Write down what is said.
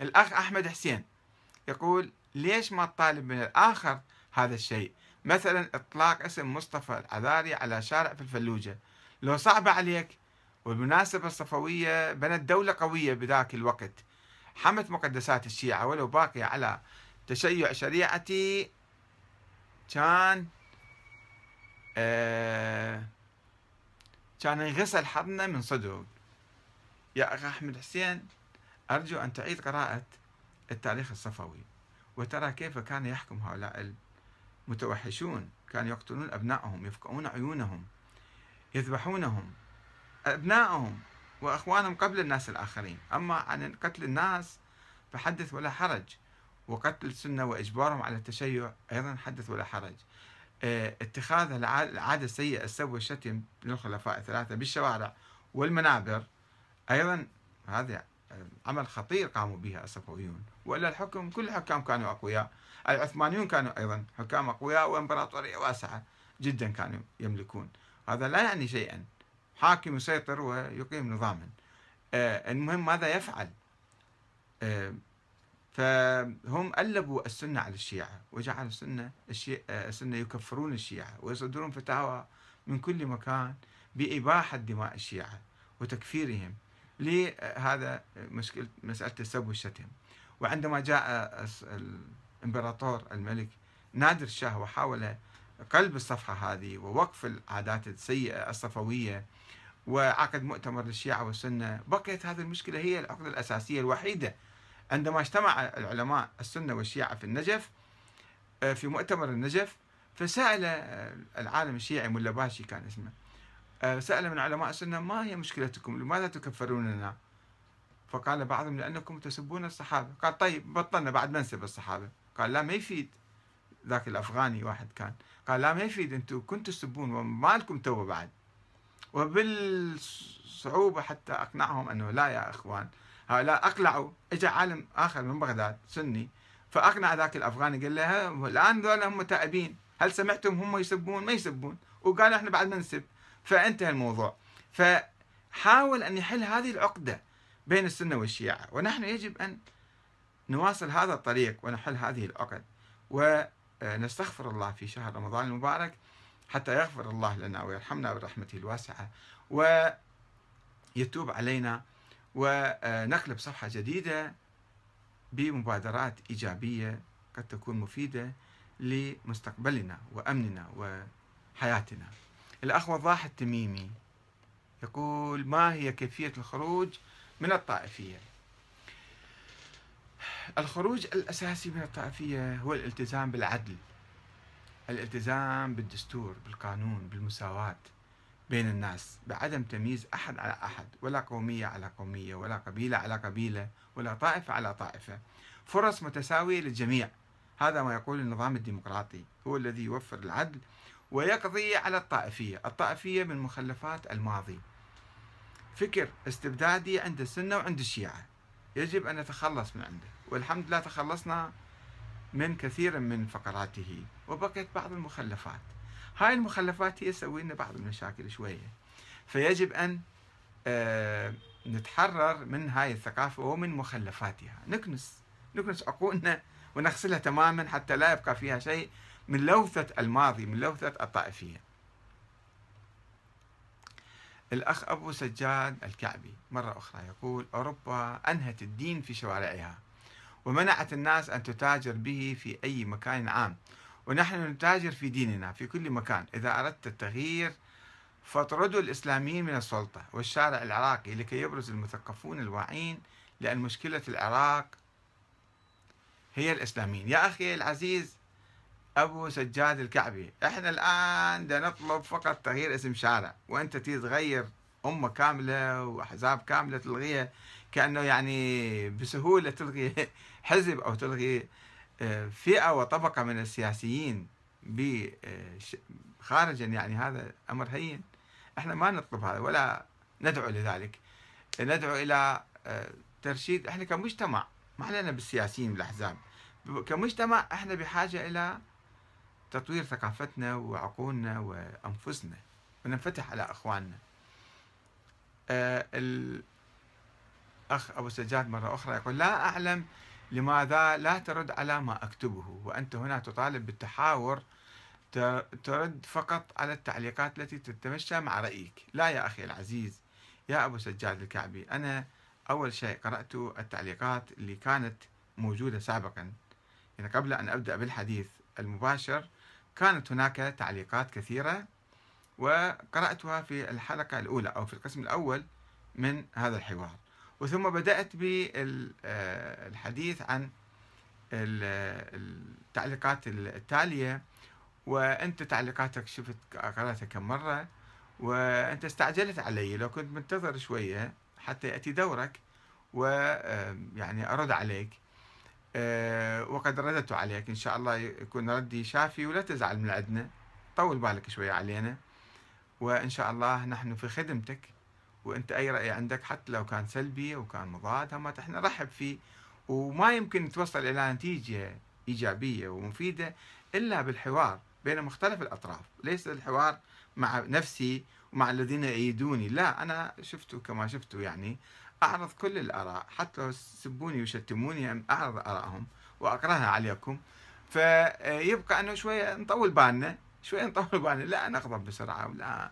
الأخ أحمد حسين يقول ليش ما تطالب من الآخر هذا الشيء؟ مثلا إطلاق اسم مصطفى العذاري على شارع في الفلوجة. لو صعب عليك والمناسبة الصفوية بنت دولة قوية بذاك الوقت حمت مقدسات الشيعة ولو باقية على تشيع شريعتي كان آه كان يغسل حظنا من صدق يا أخي أحمد حسين أرجو أن تعيد قراءة التاريخ الصفوي وترى كيف كان يحكم هؤلاء المتوحشون كانوا يقتلون أبنائهم يفقعون عيونهم يذبحونهم أبنائهم وأخوانهم قبل الناس الآخرين. أما عن قتل الناس فحدث ولا حرج وقتل السنة وإجبارهم على التشيع أيضا حدث ولا حرج. آه، اتخاذ العادة السيئة السب والشتم للخلفاء الثلاثة بالشوارع والمنابر أيضا هذا عمل خطير قاموا به الصفويون وإلا الحكم كل الحكام كانوا أقوياء. العثمانيون كانوا أيضا حكام أقوياء وإمبراطورية واسعة جدا كانوا يملكون. هذا لا يعني شيئا. حاكم يسيطر ويقيم نظاما. آه، المهم ماذا يفعل؟ آه، فهم ألبوا السنة على الشيعة وجعلوا السنة آه، السنة يكفرون الشيعة ويصدرون فتاوى من كل مكان بإباحة دماء الشيعة وتكفيرهم. لهذا مشكلة مسألة السب والشتم. وعندما جاء الإمبراطور الملك نادر الشاه وحاول قلب الصفحة هذه ووقف العادات السيئة الصفوية وعقد مؤتمر للشيعة والسنة بقيت هذه المشكلة هي العقدة الأساسية الوحيدة. عندما اجتمع العلماء السنة والشيعة في النجف آه، في مؤتمر النجف فسأل العالم الشيعي ملا باشي كان اسمه آه، سأل من علماء السنة ما هي مشكلتكم؟ لماذا تكفروننا؟ فقال بعضهم لأنكم تسبون الصحابة. قال طيب بطلنا بعد ما نسب الصحابة. قال لا ما يفيد. ذاك الأفغاني واحد كان. قال لا ما يفيد. أنتم كنتوا تسبون وما لكم توبة بعد. وبالصعوبة حتى أقنعهم أنه لا يا إخوان هؤلاء أقلعوا. إجا عالم آخر من بغداد سني. فأقنع ذاك الأفغاني قال له الآن ذولا هم تائبين هل سمعتم هم يسبون؟ ما يسبون. وقال إحنا بعد ما نسب. فانتهى الموضوع. فحاول أن يحل هذه العقدة بين السنة والشيعة. ونحن يجب أن نواصل هذا الطريق ونحل هذه العقد. ونستغفر الله في شهر رمضان المبارك حتى يغفر الله لنا ويرحمنا برحمته الواسعة. ويتوب علينا. ونقلب صفحة جديدة بمبادرات إيجابية قد تكون مفيدة لمستقبلنا وأمننا وحياتنا. الأخ وضاح التميمي يقول ما هي كيفية الخروج من الطائفية؟ الخروج الأساسي من الطائفية هو الالتزام بالعدل الالتزام بالدستور بالقانون بالمساواة بين الناس بعدم تمييز أحد على أحد ولا قومية على قومية ولا قبيلة على قبيلة ولا طائفة على طائفة. فرص متساوية للجميع. هذا ما يقول النظام الديمقراطي. هو الذي يوفر العدل ويقضي على الطائفية. الطائفية من مخلفات الماضي. فكر استبدادي عند السنة وعند الشيعة. يجب أن نتخلص من عنده. والحمد لله تخلصنا من كثير من فقراته. وبقيت بعض المخلفات. هاي المخلفات هي تسوي لنا بعض المشاكل شوية. فيجب أن آه، نتحرر من هاي الثقافة ومن مخلفاتها. نكنس. نكنس عقولنا ونغسلها تماما حتى لا يبقى فيها شيء. من لوثة الماضي من لوثة الطائفية. الأخ أبو سجاد الكعبي مرة أخرى يقول أوروبا أنهت الدين في شوارعها ومنعت الناس أن تتاجر به في أي مكان عام ونحن نتاجر في ديننا في كل مكان. إذا أردت التغيير فاطردوا الإسلاميين من السلطة والشارع العراقي لكي يبرز المثقفون الواعين لأن مشكلة العراق هي الإسلاميين. يا أخي العزيز أبو سجاد الكعبي. إحنا الآن دا نطلب فقط تغيير اسم شارع. وأنت تغير أمة كاملة وأحزاب كاملة تلغيها كأنه يعني بسهولة تلغي حزب أو تلغي آه، فئة وطبقة من السياسيين خارجا يعني هذا أمر هين. إحنا ما نطلب هذا ولا ندعو لذلك. ندعو إلى آه، ترشيد. إحنا كمجتمع ما علينا بالسياسيين والأحزاب. كمجتمع إحنا بحاجة إلى تطوير ثقافتنا وعقولنا وأنفسنا وننفتح على أخواننا. آه، أخ أبو سجاد مرة أخرى يقول لا أعلم لماذا لا ترد على ما أكتبه وأنت هنا تطالب بالتحاور ترد فقط على التعليقات التي تتمشى مع رأيك. لا يا أخي العزيز يا أبو سجاد الكعبي أنا أول شيء قرأت التعليقات اللي كانت موجودة سابقا يعني قبل أن أبدأ بالحديث المباشر كانت هناك تعليقات كثيرة وقرأتها في الحلقة الأولى أو في القسم الأول من هذا الحوار. وثم بدأت بالحديث عن التعليقات التالية. وأنت تعليقاتك شفت قرأتها كم مرة؟ وأنت استعجلت علي لو كنت منتظر شوية حتى يأتي دورك ويعني أرد عليك. آه، وقد رددت عليك. إن شاء الله يكون ردي شافي ولا تزعل من عندنا طول بالك شوية علينا. وإن شاء الله نحن في خدمتك. وأنت أي رأي عندك حتى لو كان سلبي أو كان مضاد هم إحنا نرحب فيه. وما يمكن توصل إلى نتيجة إيجابية ومفيدة إلا بالحوار بين مختلف الأطراف. ليس الحوار مع نفسي ومع الذين يأيدوني لا أنا شفته كما شفته يعني. أعرض كل الآراء حتى لو سبوني وشتموني أعرض آرائهم وأقرأها عليكم. فيبقى أنه شوية نطول بالنا شوية نطول بالنا. لا نغضب بسرعة ولا